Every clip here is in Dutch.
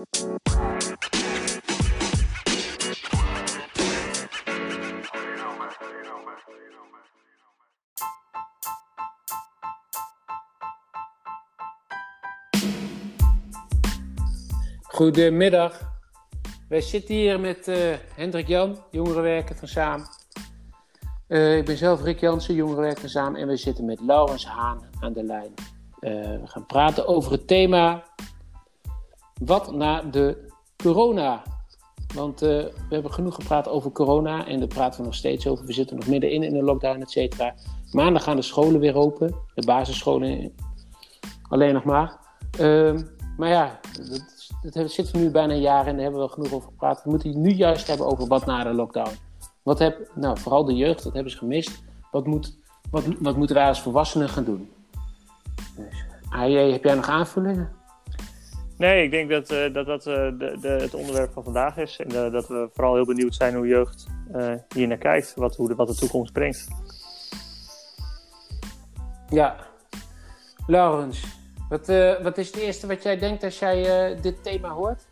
Goedemiddag. Wij zitten hier met uh, Hendrik Jan, jongerenwerker van Saam. Uh, ik ben zelf Rick Jansen, jongerenwerker van Saam. En we zitten met Laurens Haan aan de lijn. Uh, we gaan praten over het thema... Wat na de corona? Want we hebben genoeg gepraat over corona. En daar praten we nog steeds over. We zitten nog middenin in de lockdown, et cetera. Maandag gaan de scholen weer open. De basisscholen alleen nog maar. Ehm, maar ja, dat dat zitten we nu bijna een jaar en daar hebben we genoeg over gepraat. We moeten het nu juist hebben over wat na de lockdown. Wat heb, nou, vooral de jeugd, dat hebben ze gemist. Wat, moet, wat, wat moeten wij als volwassenen gaan doen? Dus, AJ, heb jij nog aanvullingen? Nee, ik denk dat uh, dat, dat uh, de, de, het onderwerp van vandaag is. En uh, dat we vooral heel benieuwd zijn hoe jeugd hier naar kijkt. Wat, hoe de, wat de toekomst brengt. Ja. Laurens, wat, uh, wat is het eerste wat jij denkt als jij uh, dit thema hoort?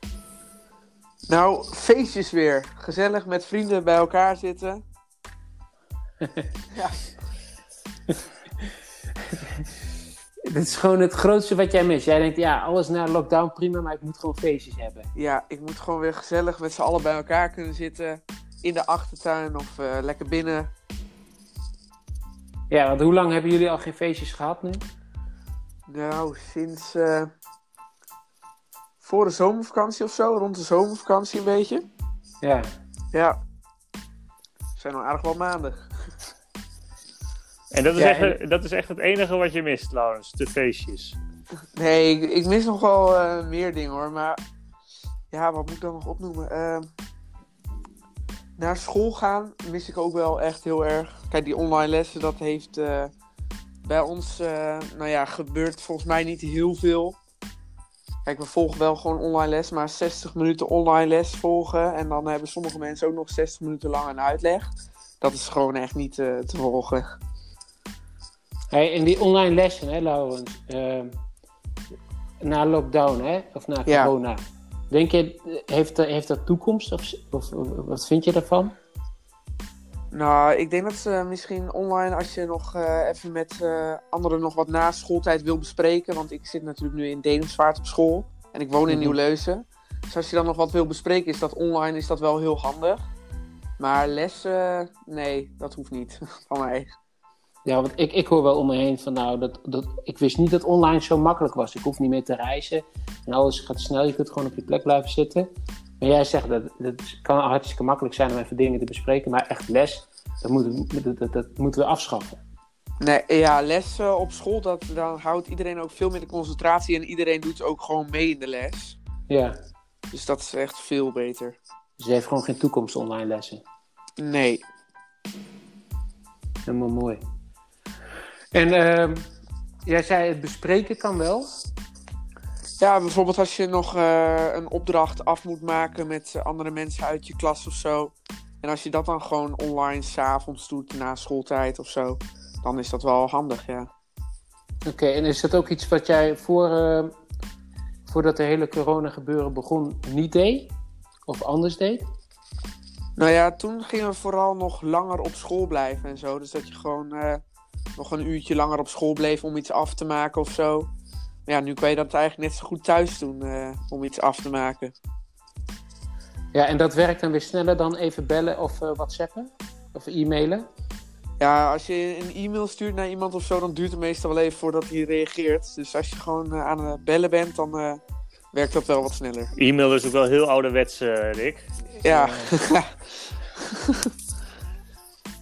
Nou, feestjes weer. Gezellig met vrienden bij elkaar zitten. ja. Dit is gewoon het grootste wat jij mist. Jij denkt, ja, alles na lockdown prima, maar ik moet gewoon feestjes hebben. Ja, ik moet gewoon weer gezellig met z'n allen bij elkaar kunnen zitten. In de achtertuin of uh, lekker binnen. Ja, want hoe lang hebben jullie al geen feestjes gehad nu? Nou, sinds uh, voor de zomervakantie of zo, rond de zomervakantie een beetje. Ja. Ja. zijn al aardig wel maanden. En dat is, ja, echt, en... dat is echt het enige wat je mist, Laurens, de feestjes. Nee, ik, ik mis nog wel uh, meer dingen hoor, maar ja, wat moet ik dan nog opnoemen? Uh, naar school gaan mis ik ook wel echt heel erg. Kijk, die online lessen, dat heeft uh, bij ons, uh, nou ja, gebeurt volgens mij niet heel veel. Kijk, we volgen wel gewoon online les, maar 60 minuten online les volgen. En dan hebben sommige mensen ook nog 60 minuten lang een uitleg. Dat is gewoon echt niet te volgen. Hey, in die online lessen, hè, Laurens? Uh, na lockdown, hè? Of na corona. Denk je, heeft, heeft dat toekomst? Of, wat vind je daarvan? Nou, ik denk dat ze misschien online, als je nog uh, even met uh, anderen nog wat na schooltijd wil bespreken. Want ik zit natuurlijk nu in Denemsvaart op school. En ik woon in mm Nieuw-Leuzen. Dus als je dan nog wat wil bespreken, is dat online is dat wel heel handig. Maar lessen, nee, dat hoeft niet van mij. Ja, want ik, ik hoor wel om me heen van nou, dat, dat, ik wist niet dat online zo makkelijk was. Ik hoef niet meer te reizen en alles gaat snel. Je kunt gewoon op je plek blijven zitten. Maar jij zegt dat het kan hartstikke makkelijk zijn om even dingen te bespreken, maar echt les, dat moeten, dat, dat, dat moeten we afschaffen. Nee, ja, les uh, op school, dat, dan houdt iedereen ook veel meer de concentratie en iedereen doet ook gewoon mee in de les. Ja. Dus dat is echt veel beter. Dus je heeft gewoon geen toekomst online lessen? Nee. Helemaal mooi. En uh, jij zei het bespreken kan wel. Ja, bijvoorbeeld als je nog uh, een opdracht af moet maken met andere mensen uit je klas of zo. En als je dat dan gewoon online s'avonds doet na schooltijd of zo, dan is dat wel handig, ja. Oké, en is dat ook iets wat jij voor, uh, voordat de hele corona gebeuren begon niet deed? Of anders deed? Nou ja, toen gingen we vooral nog langer op school blijven en zo. Dus dat je gewoon uh, nog een uurtje langer op school bleef om iets af te maken of zo ja, nu kan je dat eigenlijk net zo goed thuis doen uh, om iets af te maken. Ja, en dat werkt dan weer sneller dan even bellen of uh, whatsappen? Of e-mailen? Ja, als je een e-mail stuurt naar iemand of zo, dan duurt het meestal wel even voordat hij reageert. Dus als je gewoon uh, aan het bellen bent, dan werkt dat wel wat sneller. E-mail is ook wel heel ouderwets, Rick. Ja.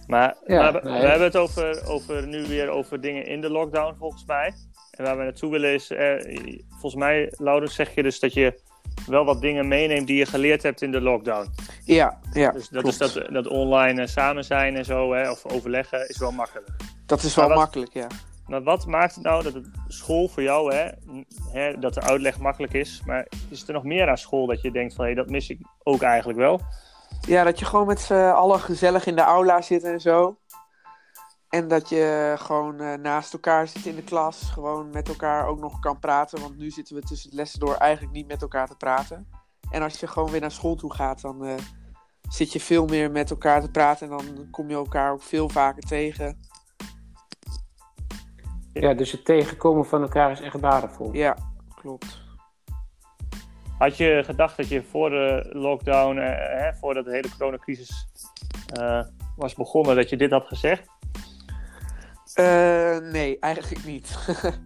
maar, ja, we, nee. hebben het over, over nu weer over dingen in de lockdown, volgens mij. En waar we naartoe willen is, eh, volgens mij, Laurens, zeg je dus dat je wel wat dingen meeneemt die je geleerd hebt in de lockdown. Ja, ja. Dus dat klopt. is dat, dat online uh, samen zijn en zo, hè, of overleggen, is wel makkelijk. Dat is wel wat, makkelijk, ja. Maar wat maakt het nou dat het school voor jou, hè, hè, dat de uitleg makkelijk is, maar is er nog meer aan school dat je denkt van, hé, hey, dat mis ik ook eigenlijk wel? Ja, dat je gewoon met z'n allen gezellig in de aula zit en zo. En dat je gewoon uh, naast elkaar zit in de klas, gewoon met elkaar ook nog kan praten. Want nu zitten we tussen de lessen door eigenlijk niet met elkaar te praten. En als je gewoon weer naar school toe gaat, dan zit je veel meer met elkaar te praten. En dan kom je elkaar ook veel vaker tegen. Ja, dus het tegenkomen van elkaar is echt waardevol. Ja, klopt. Had je gedacht dat je voor de lockdown, eh, voordat de hele coronacrisis uh, was begonnen, dat je dit had gezegd? Uh, nee, eigenlijk niet.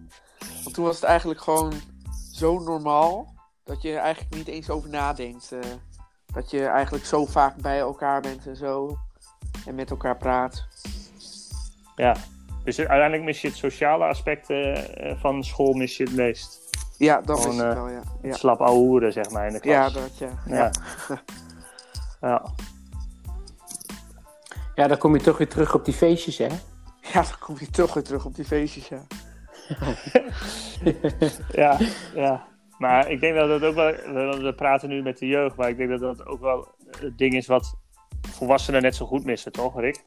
Want toen was het eigenlijk gewoon zo normaal dat je er eigenlijk niet eens over nadenkt. Uh, dat je eigenlijk zo vaak bij elkaar bent en zo. En met elkaar praat. Ja, dus uiteindelijk mis je het sociale aspect van school mis je het meest. Ja, dat is het wel, ja. ja. Slap zeg maar, in de klas. Ja, dat, ja. Ja. ja. ja. dan kom je toch weer terug op die feestjes, hè? Ja, dan kom je toch weer terug op die feestjes, ja. ja, ja. Maar ik denk dat het ook wel... We praten nu met de jeugd, maar ik denk dat dat ook wel het ding is wat volwassenen net zo goed missen, toch, Rick?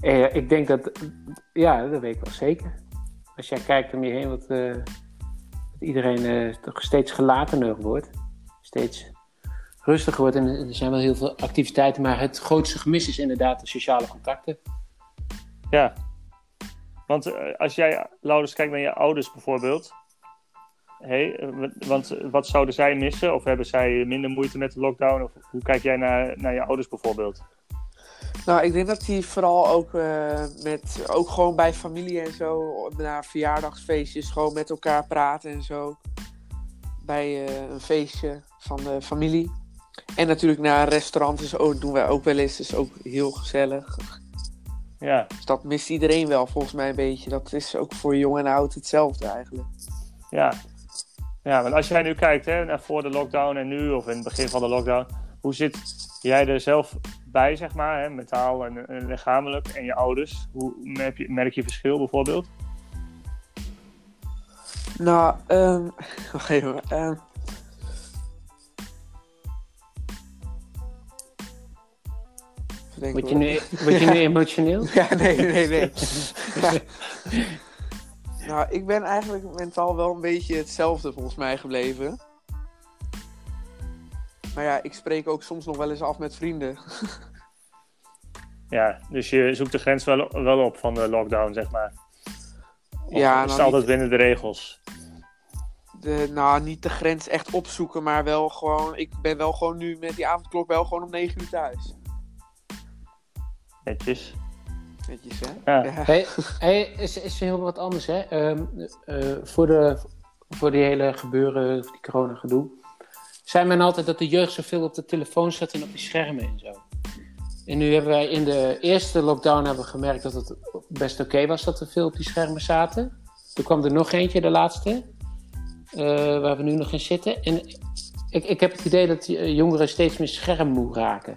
Eh, ik denk dat... Ja, dat weet ik wel zeker. Als jij kijkt om je heen, wat... Uh iedereen uh, toch steeds gelatener wordt. Steeds rustiger wordt. En er zijn wel heel veel activiteiten. Maar het grootste gemis is inderdaad de sociale contacten. Ja. Want uh, als jij, Laurens, kijkt naar je ouders bijvoorbeeld. Hey, eh, want wat zouden zij missen? Of hebben zij minder moeite met de lockdown? Of hoe kijk jij naar, naar je ouders bijvoorbeeld? Nou, ik denk dat hij vooral ook uh, met, ook gewoon bij familie en zo, naar verjaardagsfeestjes, gewoon met elkaar praten en zo. Bij uh, een feestje van de familie. En natuurlijk naar een restaurant is ook, doen wij ook wel eens, is ook heel gezellig. Ja. Dus dat mist iedereen wel volgens mij een beetje. Dat is ook voor jong en oud hetzelfde eigenlijk. Ja. Ja, want als jij nu kijkt hè, naar voor de lockdown en nu, of in het begin van de lockdown, hoe zit jij er zelf bij, zeg maar, hè, mentaal en, en, lichamelijk, en je ouders? Hoe merk je, merk je verschil bijvoorbeeld? Nou, um, wacht even. Um, Word je, nu, word je nu emotioneel? ja, nee, nee, nee. nou, ik ben eigenlijk mentaal wel een beetje hetzelfde volgens mij gebleven. Maar ja, ik spreek ook soms nog wel eens af met vrienden. ja, dus je zoekt de grens wel, wel op van de lockdown, zeg maar. Of ja, is nou, altijd binnen de regels? De, nou, niet de grens echt opzoeken, maar wel gewoon... Ik ben wel gewoon nu met die avondklok wel gewoon om 9 uur thuis. Netjes. Netjes, hè? Ja. Hey, hey, is, is heel wat anders, hè? Um, uh, voor, de, voor die hele gebeuren, die corona gedoe zei men altijd dat de jeugd zoveel op de telefoon zat en op die schermen en zo. En nu hebben wij in de eerste lockdown hebben gemerkt dat het best oké was dat we veel op die schermen zaten. Toen kwam er nog eentje, de laatste, uh, waar we nu nog in zitten. En ik, ik heb het idee dat jongeren steeds meer schermmoe raken.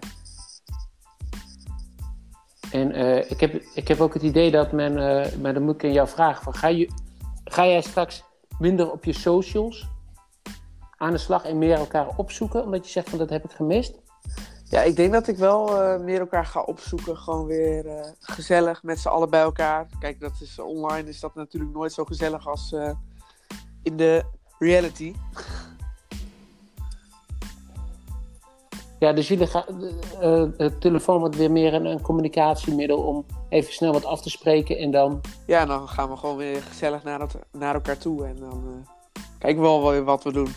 En uh, ik, heb, ik heb ook het idee dat men, maar dan moet ik aan jou vragen, van, ga, je, ga jij straks minder op je socials aan de slag en meer elkaar opzoeken? Omdat je zegt van dat heb ik gemist. Ja, ik denk dat ik wel uh, meer elkaar ga opzoeken. Gewoon weer uh, gezellig met z'n allen bij elkaar. Kijk, dat is, online is dat natuurlijk nooit zo gezellig als uh, in de reality. Ja, dus jullie gaan. het telefoon wordt weer meer een, een, communicatiemiddel om even snel wat af te spreken en dan. Ja, dan gaan we gewoon weer gezellig naar, dat, naar elkaar toe en dan kijken we wel wat we doen.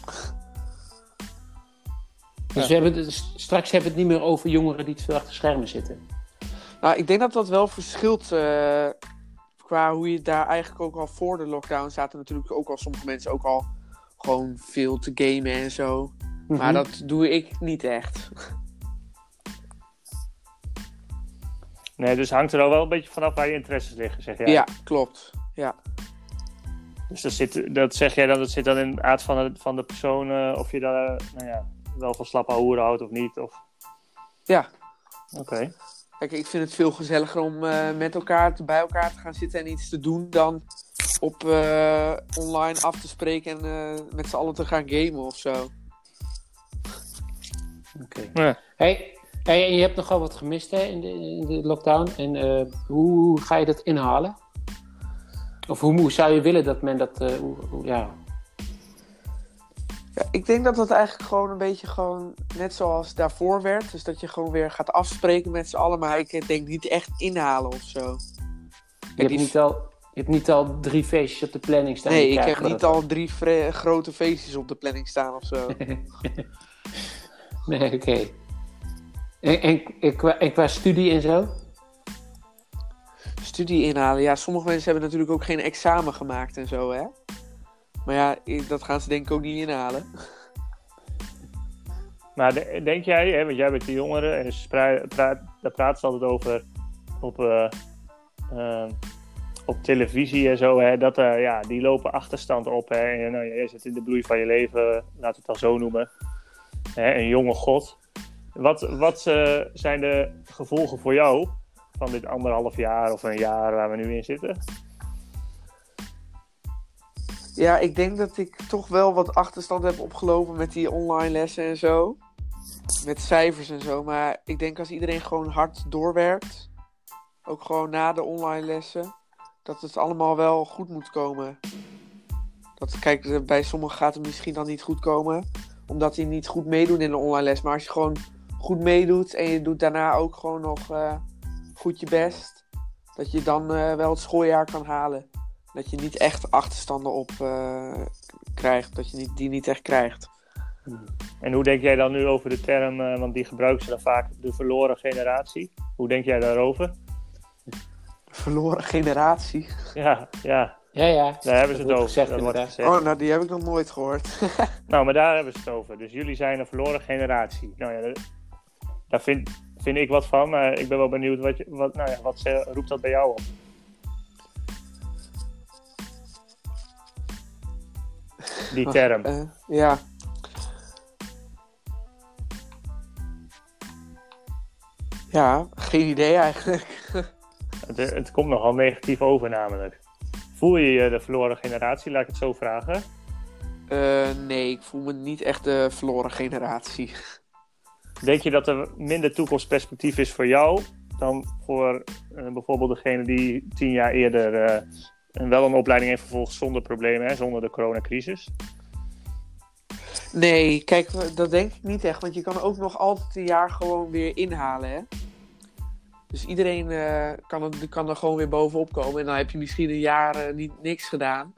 Dus we hebben straks hebben we het niet meer over jongeren die te veel achter schermen zitten. Nou, ik denk dat dat wel verschilt uh, qua hoe je daar eigenlijk ook al voor de lockdown zaten natuurlijk ook al sommige mensen ook al gewoon veel te gamen en zo. Maar mhm. dat doe ik niet echt. Nee, dus hangt er al wel een beetje vanaf waar je interesses liggen, zeg jij? Ja, klopt. Ja. Dus dat, zit, dat zeg jij dan, dat zit dan in de aard van de, van de persoon, uh, of je daar, nou ja, wel van slappe hoeren houdt of niet? Of... Ja. Oké. Kijk, ik vind het veel gezelliger om uh, met elkaar te, bij elkaar te gaan zitten en iets te doen dan op uh, online af te spreken en uh, met z'n allen te gaan gamen of zo. Oké. Okay. Ja. Hey, hey, en je hebt nogal wat gemist hè, in, de, in de lockdown. En hoe ga je dat inhalen? Of hoe, hoe, zou je willen dat men dat. Hoe, hoe, ja, Ja, ik denk dat dat eigenlijk gewoon een beetje gewoon net zoals daarvoor werd. Dus dat je gewoon weer gaat afspreken met z'n allen. Maar ik denk niet echt inhalen of zo. Je hebt, niet al, je hebt niet al drie feestjes op de planning staan. Nee, ik heb niet al drie grote feestjes op de planning staan of zo. nee, oké. En, en, en, qua, studie en zo? Studie inhalen. Ja, sommige mensen hebben natuurlijk ook geen examen gemaakt en zo, hè? Maar ja, dat gaan ze denk ik ook niet inhalen. Maar denk jij, hè, want jij bent de jongeren en praat, daar praten ze altijd over op, uh, uh, op televisie en zo, hè, dat uh, ja, die lopen achterstand op. Hè, en nou, jij zit in de bloei van je leven, laten we het dan zo noemen. Hè, een jonge god. Wat, wat zijn de gevolgen voor jou van dit anderhalf jaar of een jaar waar we nu in zitten? Ja, ik denk dat ik toch wel wat achterstand heb opgelopen met die online lessen en zo. Met cijfers en zo. Maar ik denk als iedereen gewoon hard doorwerkt, ook gewoon na de online lessen, dat het allemaal wel goed moet komen. Dat, kijk, bij sommigen gaat het misschien dan niet goed komen, omdat die niet goed meedoen in de online les. Maar als je gewoon goed meedoet en je doet daarna ook gewoon nog uh, goed je best, dat je dan uh, wel het schooljaar kan halen dat je niet echt achterstanden op uh, krijgt, dat je niet, die niet echt krijgt. Hmm. En hoe denk jij dan nu over de term, uh, want die gebruiken ze dan vaak, de verloren generatie? Hoe denk jij daarover? Verloren generatie? Ja, ja. Ja, ja. Daar hebben ze het over. Gezegd, dat wordt gezegd. Oh, nou die heb ik nog nooit gehoord. nou, maar daar hebben ze het over. Dus jullie zijn een verloren generatie. Nou ja, daar vind, vind ik wat van. Maar ik ben wel benieuwd, wat, je, wat, nou ja, wat roept dat bij jou op? die term. Uh, ja. Ja, geen idee eigenlijk. het, het, komt nogal negatief over namelijk. Voel je je de verloren generatie, laat ik het zo vragen? Uh, nee, ik voel me niet echt de verloren generatie. Denk je dat er minder toekomstperspectief is voor jou dan voor uh, bijvoorbeeld degene die tien jaar eerder en wel een opleiding heeft vervolgd zonder problemen, hè, zonder de coronacrisis? Nee, kijk, dat denk ik niet echt. Want je kan ook nog altijd een jaar gewoon weer inhalen. Hè? Dus iedereen uh, kan, kan er gewoon weer bovenop komen. En dan heb je misschien een jaar uh, niet, niks gedaan.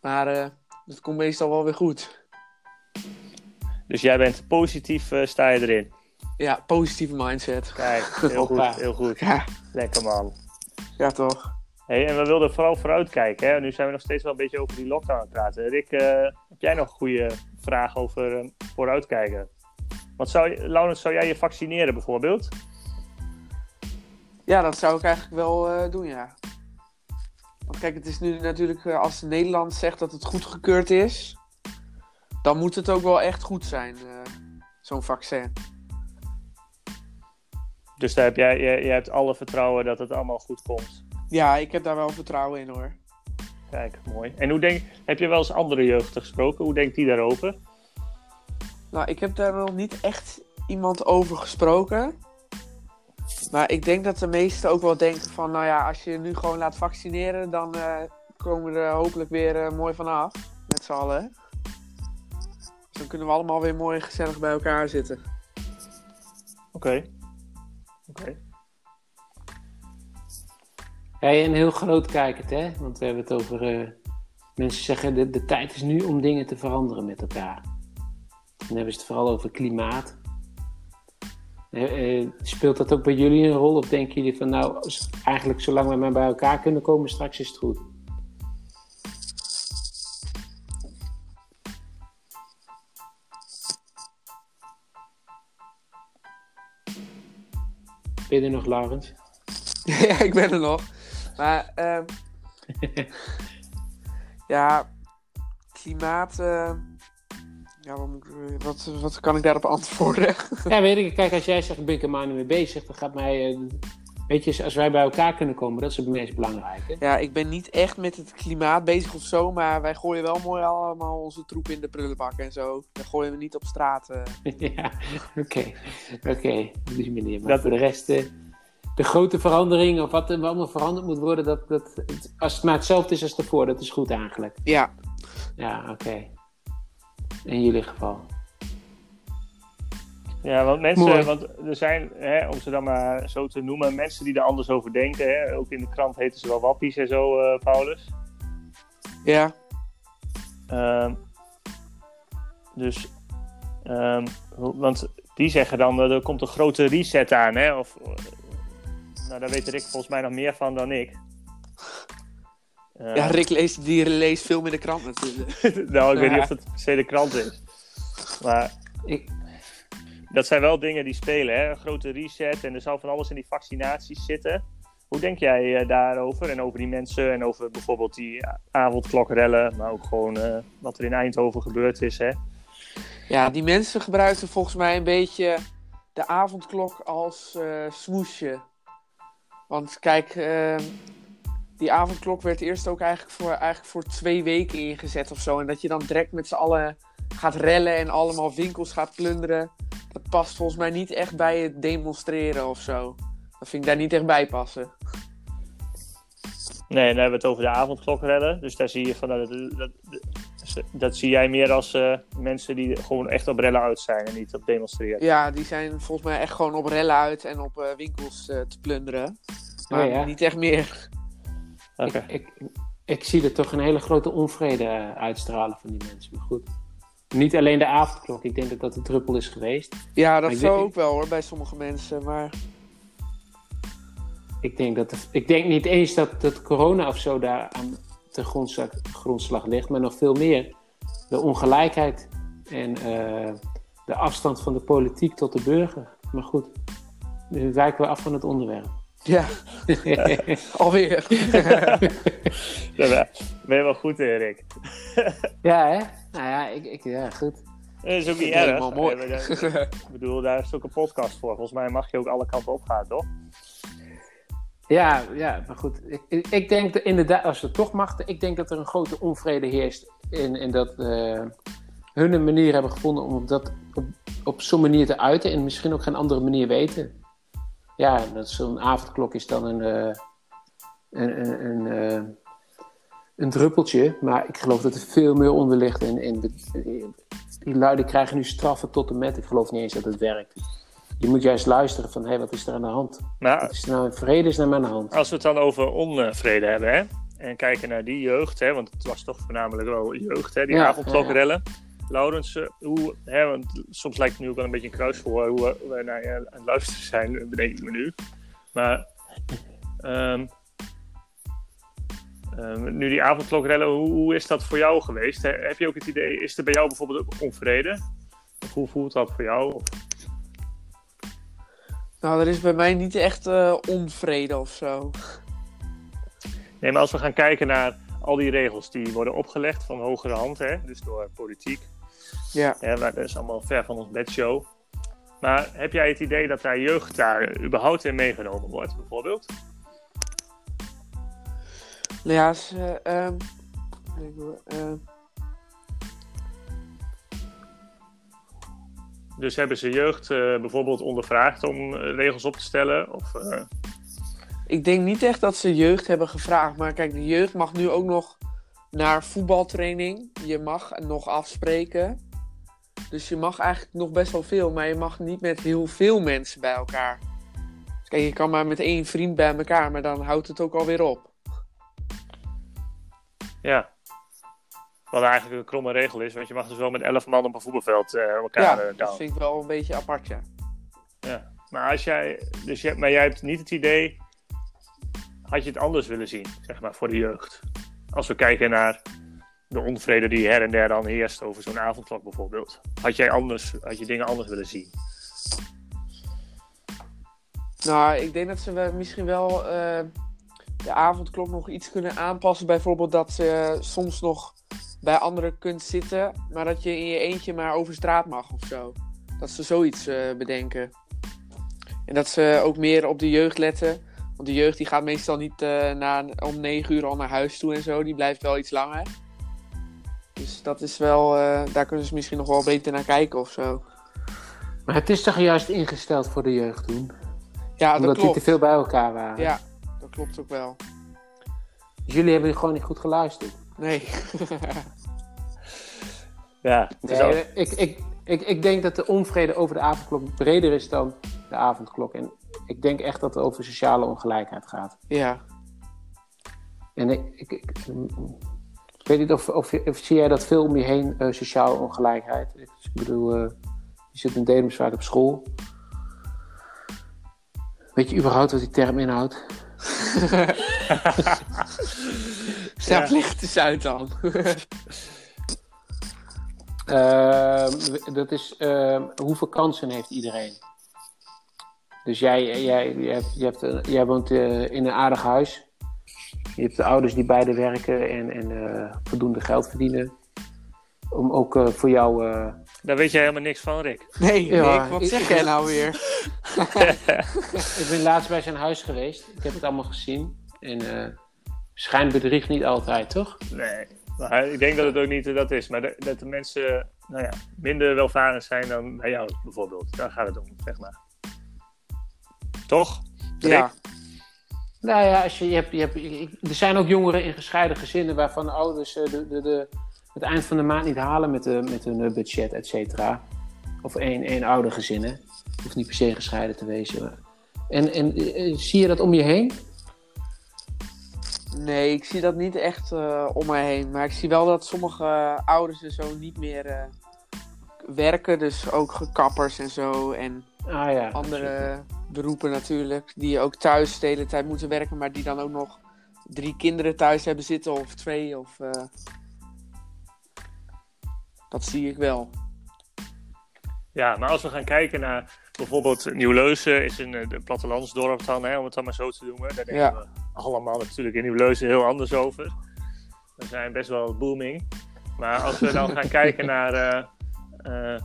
Maar uh, dat komt meestal wel weer goed. Dus jij bent positief, sta je erin? Ja, positieve mindset. Kijk, heel goed, heel goed. Ja. Lekker man. Ja, toch? Hey, en we wilden vooral vooruitkijken. Hè? Nu zijn we nog steeds wel een beetje over die lockdown aan het praten. Rick, uh, heb jij nog een goede vraag over uh, vooruitkijken? Wat zou, Laurens, zou jij je vaccineren bijvoorbeeld? Ja, dat zou ik eigenlijk wel uh, doen, ja. Want kijk, het is nu natuurlijk, als Nederland zegt dat het goedgekeurd is, dan moet het ook wel echt goed zijn, zo'n vaccin. Dus daar heb jij, jij, jij hebt alle vertrouwen dat het allemaal goed komt? Ja, ik heb daar wel vertrouwen in hoor. Kijk, mooi. En hoe denk, heb je wel eens andere jeugden gesproken? Hoe denkt die daarover? Nou, ik heb daar nog niet echt iemand over gesproken. Maar ik denk dat de meesten ook wel denken van, nou ja, als je je nu gewoon laat vaccineren, dan uh, komen we er hopelijk weer uh, mooi vanaf. Met z'n allen. Dan kunnen we allemaal weer mooi gezellig bij elkaar zitten. Oké. Oké. Ja, en heel groot kijkend, hè? Want we hebben het over. Uh, mensen zeggen de, de tijd is nu om dingen te veranderen met elkaar. Dan hebben ze het vooral over klimaat. Uh, uh, speelt dat ook bij jullie een rol? Of denken jullie van nou, eigenlijk zolang we maar bij elkaar kunnen komen, straks is het goed? Je er nog, Laurens? ja, ik ben er nog. Maar um, ja, klimaat. Uh, ja, wat, wat, wat, kan ik daarop antwoorden? ja, weet ik. Kijk, als jij zegt, ben ik er maar niet mee bezig, dan gaat mij. Uh, weet je, als wij bij elkaar kunnen komen, dat is het meest belangrijke. Ja, ik ben niet echt met het klimaat bezig of zo, maar wij gooien wel mooi allemaal onze troep in de prullenbak en zo. Dan gooien we niet op straat. Uh. ja, oké. Oké, okay. op die manier. Maar dat... voor de rest de grote verandering of wat er allemaal veranderd moet worden, dat, dat, als het maar hetzelfde is als ervoor, dat is goed eigenlijk. Ja. Ja, oké. In jullie geval. Ja, want mensen, want er zijn, hè, om ze dan maar zo te noemen, mensen die er anders over denken. Hè? Ook in de krant heten ze wel wappies en zo, uh, Paulus. Ja. Uh, dus, um, want die zeggen dan, er komt een grote reset aan, hè? Of, nou, daar weet Rick volgens mij nog meer van dan ik. Uh, ja, Rick leest, die leest veel meer de krant natuurlijk. nou, ik weet niet of het per se de krant is. Maar ik, dat zijn wel dingen die spelen, hè? Een grote reset en er zal van alles in die vaccinaties zitten. Hoe denk jij uh, daarover en over die mensen en over bijvoorbeeld die avondklokrellen, maar ook gewoon uh, wat er in Eindhoven gebeurd is? Hè? Ja, die mensen gebruikten volgens mij een beetje de avondklok als uh, smoesje. Want kijk, ehm, die avondklok werd eerst ook eigenlijk voor, eigenlijk voor twee weken ingezet of zo. En dat je dan direct met z'n allen gaat rellen en allemaal winkels gaat plunderen. Dat past volgens mij niet echt bij het demonstreren of zo. Dat vind ik daar niet echt bij passen. Nee, dan hebben we het over de avondklokredden. Dus daar zie je van dat, dat, dat, zie jij meer als uh, mensen die gewoon echt op rellen uit zijn en niet op demonstreren. Ja, die zijn volgens mij echt gewoon op rellen uit en op uh, winkels uh, te plunderen. Maar oh, ja. niet echt meer. Okay. Ik, ik, ik, zie er toch een hele grote onvrede uitstralen van die mensen. Maar goed. Niet alleen de avondklok, ik denk dat dat een druppel is geweest. Ja, dat zou ook wel hoor, bij sommige mensen. Maar ik denk, dat ik denk niet eens dat, dat corona of zo daar aan de grondslag, grondslag ligt, maar nog veel meer de ongelijkheid en uh, de afstand van de politiek tot de burger. Maar goed, nu wijken we af van het onderwerp. Ja, alweer. ja, ben je wel goed, Erik? ja, hè? Nou ja, ik, ik, ja goed. Dat is ook niet erg. Mooi. Ik bedoel, daar is ook een podcast voor. Volgens mij mag je ook alle kanten op gaan, toch? Ja, ja, maar goed. Ik, ik denk dat inderdaad, als het toch mag, ik denk dat er een grote onvrede heerst. In, in dat uh, hun een manier hebben gevonden om dat op, op zo'n manier te uiten. En misschien ook geen andere manier weten. Ja, dat zo'n avondklok is dan een, uh, een, een, een, uh, een, druppeltje. Maar ik geloof dat er veel meer onder ligt. En, en die luiden krijgen nu straffen tot en met. Ik geloof niet eens dat het werkt je moet juist luisteren van, hé, hey, wat is er aan de hand? Maar, wat is er nou in vrede is naar mijn hand? Als we het dan over onvrede hebben, hè? En kijken naar die jeugd, hè? Want het was toch voornamelijk wel jeugd, hè? Die ja, avondklokrellen. Ja, Laurens, eh, hoe, hè, want soms lijkt het nu ook wel een beetje een kruis voor hoe we naar je aan het luisteren zijn, bedenk ik me nu. Maar um, nu die avondklokrellen, hoe, hoe, is dat voor jou geweest? Heb je ook het idee, is er bij jou bijvoorbeeld ook onvrede? Of hoe voelt dat voor jou? Nou, er is bij mij niet echt uh, onvrede of zo. Nee, maar als we gaan kijken naar al die regels die worden opgelegd van hogere hand, hè, dus door politiek. Ja. ja dat is allemaal ver van ons bedshow. Maar heb jij het idee dat daar jeugd daar überhaupt in meegenomen wordt, bijvoorbeeld? Nou ja, ze, uh, uh, Dus hebben ze jeugd uh, bijvoorbeeld ondervraagd om uh, regels op te stellen? Of, uh... Ik denk niet echt dat ze jeugd hebben gevraagd. Maar kijk, de jeugd mag nu ook nog naar voetbaltraining. Je mag nog afspreken. Dus je mag eigenlijk nog best wel veel. Maar je mag niet met heel veel mensen bij elkaar. Dus kijk, je kan maar met één vriend bij elkaar. Maar dan houdt het ook alweer op. Ja, wat eigenlijk een kromme regel is, want je mag dus wel met elf man op een voetbalveld uh, elkaar ja, uh, dat vind ik wel een beetje apart, ja. Ja, maar als jij, dus je, maar jij hebt niet het idee, had je het anders willen zien, zeg maar, voor de jeugd? Als we kijken naar de onvrede die her en der dan heerst over zo'n avondklok bijvoorbeeld. Had jij anders, had je dingen anders willen zien? Nou, ik denk dat ze misschien wel uh, de avondklok nog iets kunnen aanpassen. Bijvoorbeeld dat ze soms nog bij anderen kunt zitten, maar dat je in je eentje maar over straat mag of zo. Dat ze zoiets uh, bedenken. En dat ze ook meer op de jeugd letten. Want de jeugd die gaat meestal niet uh, na, om 9 uur al naar huis toe en zo. Die blijft wel iets langer. Dus dat is wel, uh, daar kunnen ze misschien nog wel beter naar kijken of zo. Maar het is toch juist ingesteld voor de jeugd toen? Ja, dat Omdat klopt. die te veel bij elkaar waren. Ja, klopt ook wel. Jullie hebben gewoon niet goed geluisterd? Nee. Ja, nee, ik, ik, ik, ik denk dat de onvrede over de avondklok breder is dan de avondklok. En ik denk echt dat het over sociale ongelijkheid gaat. Ja. En ik, ik, ik, weet niet of, of, of, zie jij dat veel om je heen, uh, sociale ongelijkheid? Ik bedoel, uh, je zit in Dedemsvaart op school. Weet je überhaupt wat die term inhoudt? Ja. licht eens uit dan. uh, dat is uh, hoeveel kansen heeft iedereen? Dus jij, jij, jij, hebt, hebt, jij woont uh, in een aardig huis. Je hebt de ouders die beide werken en, en eh, voldoende geld verdienen. Om ook eh, voor jou. Daar weet jij helemaal niks van, Rick. Nee, ja, Rick, wat zeg jij nou weer? ik ben laatst bij zijn huis geweest. Ik heb het allemaal gezien. En schijnt bedriegt niet altijd, toch? Nee. Maar ik denk dat het ook niet dat is. Maar dat de mensen nou ja, minder welvarend zijn dan bij jou bijvoorbeeld. Daar gaat het om, zeg maar. Toch? Ja. Nou ja, als je, je hebt, je hebt, er zijn ook jongeren in gescheiden gezinnen waarvan de ouders de, de, de, het eind van de maand niet halen met, de, met hun budget, et cetera. Of één, één oude gezinnen. Hoeft niet per se gescheiden te wezen. En, en zie je dat om je heen? Nee, ik zie dat niet echt uh, om mij heen. Maar ik zie wel dat sommige uh, ouders en zo niet meer uh, werken. Dus ook kappers en zo. En ah, ja, andere beroepen natuurlijk. Die ook thuis de hele tijd moeten werken. Maar die dan ook nog drie kinderen thuis hebben zitten. Of twee. Of, dat zie ik wel. Ja, maar als we gaan kijken naar bijvoorbeeld Nieuw-Leuzen is een, een plattelandsdorp dan, hè, om het dan maar zo te noemen. Daar denken ja. we allemaal natuurlijk in Nieuw-Leuzen heel anders over. We zijn best wel booming. Maar als we dan gaan kijken naar... Uh, uh,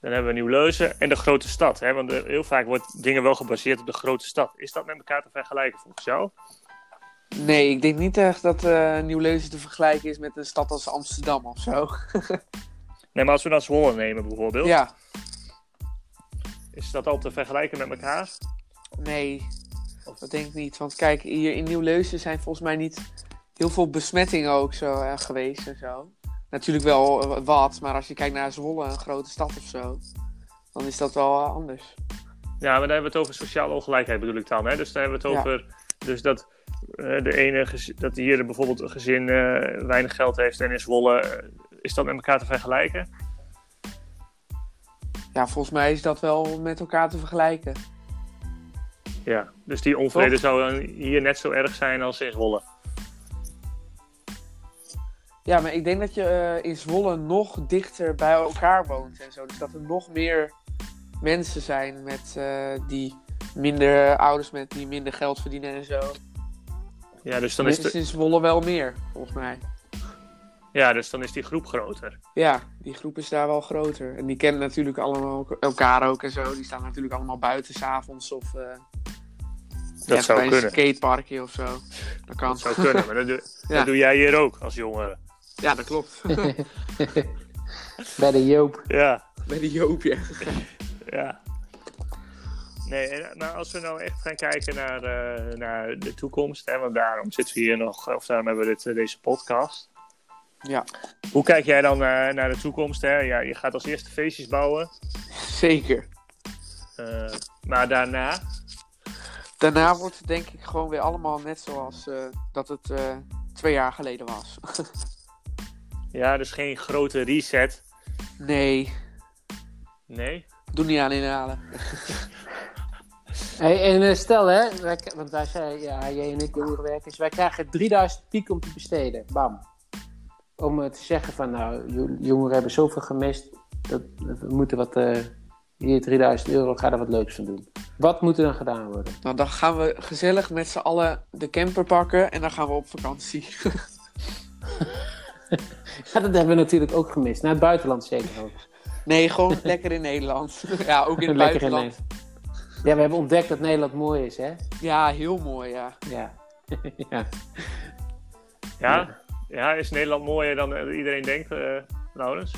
dan hebben we Nieuw-Leuzen en de grote stad. Hè? Want heel vaak wordt dingen wel gebaseerd op de grote stad. Is dat met elkaar te vergelijken volgens jou? Nee, ik denk niet echt dat uh, Nieuw-Leuzen te vergelijken is met een stad als Amsterdam of zo. nee, maar als we dan Zwolle nemen bijvoorbeeld. Ja. Is dat al te vergelijken met elkaar? Nee, dat denk ik niet. Want kijk, hier in Nieuw-Leuzen zijn volgens mij niet heel veel besmettingen ook zo uh, geweest en zo. Natuurlijk wel wat, maar als je kijkt naar Zwolle, een grote stad of zo, dan is dat wel uh, anders. Ja, maar daar hebben we het over sociale ongelijkheid bedoel ik dan. Hè? Dus daar hebben we het over dus dat de ene dat hier bijvoorbeeld een gezin weinig geld heeft en in Zwolle, is dat met elkaar te vergelijken? Ja, volgens mij is dat wel met elkaar te vergelijken. Ja, dus die onvrede Toch? zou hier net zo erg zijn als in Zwolle. Ja, maar ik denk dat je uh, in Zwolle nog dichter bij elkaar woont en zo. Dus dat er nog meer mensen zijn met uh, die minder ouders met die minder geld verdienen en zo. Ja, dus dan is Zwolle wel meer, volgens mij. Ja, dus dan is die groep groter. Ja, die groep is daar wel groter. En die kennen natuurlijk allemaal elkaar ook en zo. Die staan natuurlijk allemaal buiten s'avonds of... Uh, dat zou bij kunnen. een skateparkje of zo. Dat kan. Dat zou kunnen, maar dat doe, ja. dat doe jij hier ook als jongere. Ja, dat klopt. bij de Joop. Ja. Bij de Joop, ja. ja. Nee, maar als we nou echt gaan kijken naar, uh, naar de toekomst, hè, want daarom zitten we hier nog, of daarom hebben we dit, deze podcast. Ja. Hoe kijk jij dan uh, naar de toekomst? Hè? Ja, je gaat als eerste feestjes bouwen. Zeker. Uh, maar daarna? Daarna wordt het denk ik gewoon weer allemaal net zoals dat het twee jaar geleden was. ja, dus geen grote reset. Nee. Nee? Doe niet aan inhalen. hey, en stel hè, wij, want wij zei, ja, jij en ik jongerenwerkers, wij krijgen 3000 piek om te besteden. Bam om te zeggen van nou, jongeren hebben zoveel gemist, dat, we moeten wat, uh, hier 3000 euro, ga er wat leuks van doen. Wat moet er dan gedaan worden? Nou, dan gaan we gezellig met z'n allen de camper pakken en dan gaan we op vakantie. ja, dat hebben we natuurlijk ook gemist. Naar het buitenland zeker ook. Nee, gewoon lekker in Nederland. ja, ook in het lekker buitenland. In ja, we hebben ontdekt dat Nederland mooi is, hè? Ja, heel mooi, ja. Ja. ja. ja. Ja, is Nederland mooier dan iedereen denkt, uh, Laurens?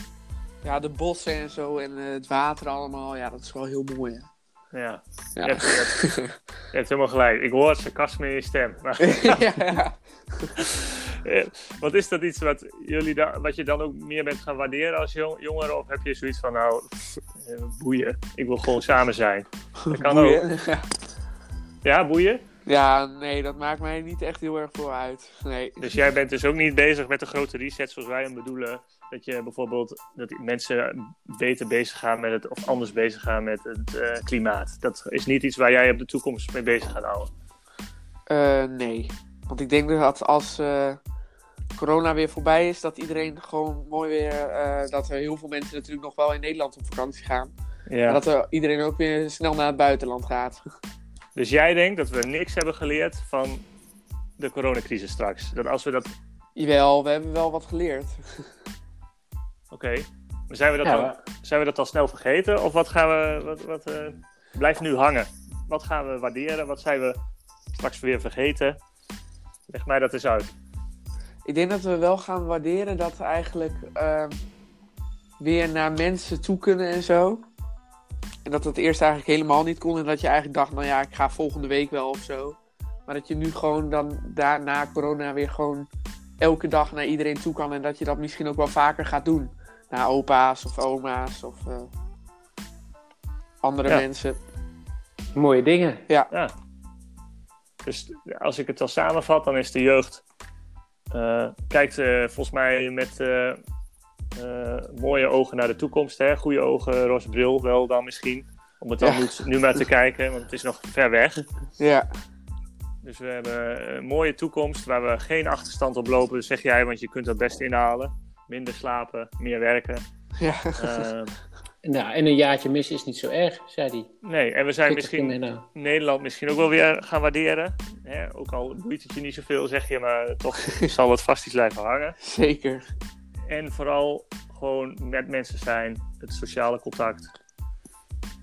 Ja, de bossen en zo en uh, het water allemaal, ja, dat is wel heel mooi. Ja, ja. ja. Je, hebt, je, hebt, je, hebt, helemaal gelijk. Ik hoor het sarcasme in je stem. Ja, ja. wat is dat iets wat, jullie da wat je dan ook meer bent gaan waarderen als jong jongeren? Of heb je zoiets van, nou, boeien, ik wil gewoon samen zijn? Dat kan boeien. ook. Ja, boeien? Ja, nee, dat maakt mij niet echt heel erg voor uit. Nee. Dus jij bent dus ook niet bezig met de grote reset zoals wij hem bedoelen. Dat je bijvoorbeeld dat mensen beter bezig gaan met het, of anders bezig gaan met het uh, klimaat. Dat is niet iets waar jij op de toekomst mee bezig gaat houden. Uh, nee. Want ik denk dat als uh, corona weer voorbij is, dat iedereen gewoon mooi weer. dat er heel veel mensen natuurlijk nog wel in Nederland op vakantie gaan. Ja. dat er iedereen ook weer snel naar het buitenland gaat. Dus jij denkt dat we niks hebben geleerd van de coronacrisis straks? Dat als we dat... Jawel, we hebben wel wat geleerd. Oké. Maar zijn we, dat dan, zijn we dat al snel vergeten? Of wat gaan we... Wat, wat uh, blijft nu hangen? Wat gaan we waarderen? Wat zijn we straks weer vergeten? Leg mij dat eens uit. Ik denk dat we wel gaan waarderen dat we eigenlijk uh, weer naar mensen toe kunnen en zo. En dat het eerst eigenlijk helemaal niet kon. En dat je eigenlijk dacht, nou ja, ik ga volgende week wel of zo. Maar dat je nu gewoon dan daarna corona weer gewoon elke dag naar iedereen toe kan. En dat je dat misschien ook wel vaker gaat doen. Naar opa's of oma's of uh, andere mensen. Mooie dingen. Ja. ja. Dus als ik het al samenvat, dan is de jeugd. Uh, kijkt uh, volgens mij met uh, mooie ogen naar de toekomst. Hè? Goede ogen, roze bril wel dan misschien. Om het dan ja. nu, maar te kijken, want het is nog ver weg. Ja. Dus we hebben een mooie toekomst waar we geen achterstand op lopen, zeg jij, want je kunt dat best inhalen. Minder slapen, meer werken. Ja. Uh, nou, en een jaartje missen is niet zo erg, zei hij. Nee, en we zijn misschien nou. Nederland misschien ook wel weer gaan waarderen. Hè? Ook al boeit het je niet zoveel, zeg je, maar toch zal het vast iets blijven hangen. Zeker. En vooral gewoon met mensen zijn, het sociale contact.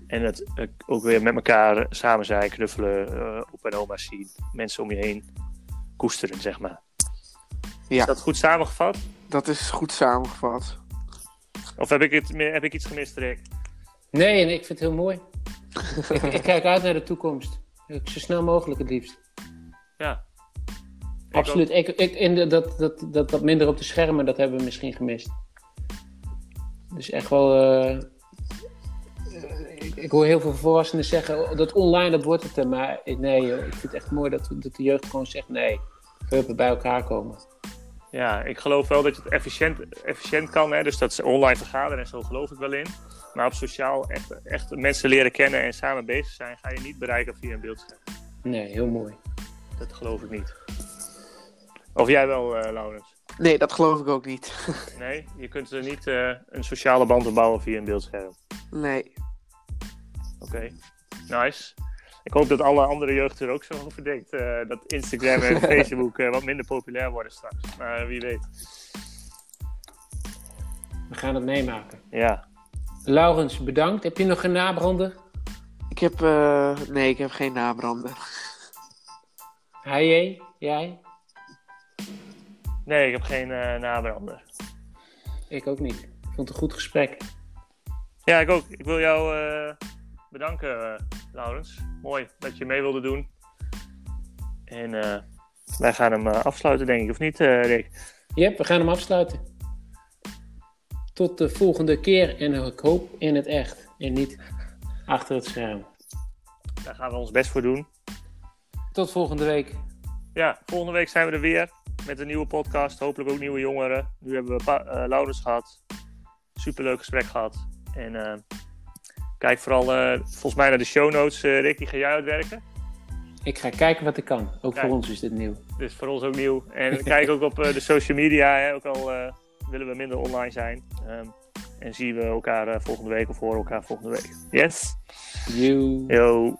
En het uh, ook weer met elkaar samen zijn, knuffelen, uh, op en oma's zien, mensen om je heen koesteren, zeg maar. Ja. Is dat goed samengevat? Dat is goed samengevat. Of heb ik, het, heb ik iets gemist, Rick? Nee, ik vind het heel mooi. ik, ik, kijk uit naar de toekomst. Zo snel mogelijk het liefst. Ja. Absoluut. Ik, ik, in de, dat, dat, dat, dat minder op de schermen, dat hebben we misschien gemist. Dus echt wel. Uh, ik, hoor heel veel volwassenen zeggen dat online dat wordt het er. Maar nee, ik vind het echt mooi dat, dat de jeugd gewoon zegt: nee, we bij elkaar komen. Ja, ik geloof wel dat je het efficiënt, efficiënt kan. Hè? Dus dat ze online vergaderen en zo geloof ik wel in. Maar op sociaal echt, echt mensen leren kennen en samen bezig zijn, ga je niet bereiken via een beeldscherm. Nee, heel mooi. Dat geloof ik niet. Of jij wel, uh, Laurens? Nee, dat geloof ik ook niet. nee, je kunt er niet uh, een sociale band opbouwen via een beeldscherm. Nee. Oké, nice. Ik hoop dat alle andere jeugd er ook zo over denkt. Uh, dat Instagram en Facebook wat minder populair worden straks. Maar wie weet. We gaan het meemaken. Ja. Laurens, bedankt. Heb je nog een nabrander? Ik heb, nee, ik heb geen nabrander. Hij, jij? Nee, ik heb geen uh, nabrander. Ik ook niet. Ik vond het een goed gesprek. Ja, ik ook. Ik wil jou uh, bedanken, uh, Laurens. Mooi dat je mee wilde doen. En wij gaan hem afsluiten, denk ik, of niet, Rick? Ja, we gaan hem afsluiten. Tot de volgende keer en ik hoop in het echt en niet achter het scherm. Daar gaan we ons best voor doen. Tot volgende week. Ja, volgende week zijn we er weer met een nieuwe podcast. Hopelijk ook nieuwe jongeren. Nu hebben we uh, Laurens gehad. Superleuk gesprek gehad. En uh, kijk vooral uh, volgens mij naar de show notes. Rick, die ga jij uitwerken? Ik ga kijken wat ik kan. Ook voor ons is dit nieuw. Dus voor ons ook nieuw. En kijk ook op de social media. Hè. Ook al willen we minder online zijn. Um, en zien we elkaar volgende week of horen elkaar volgende week. Yes? You. Yo.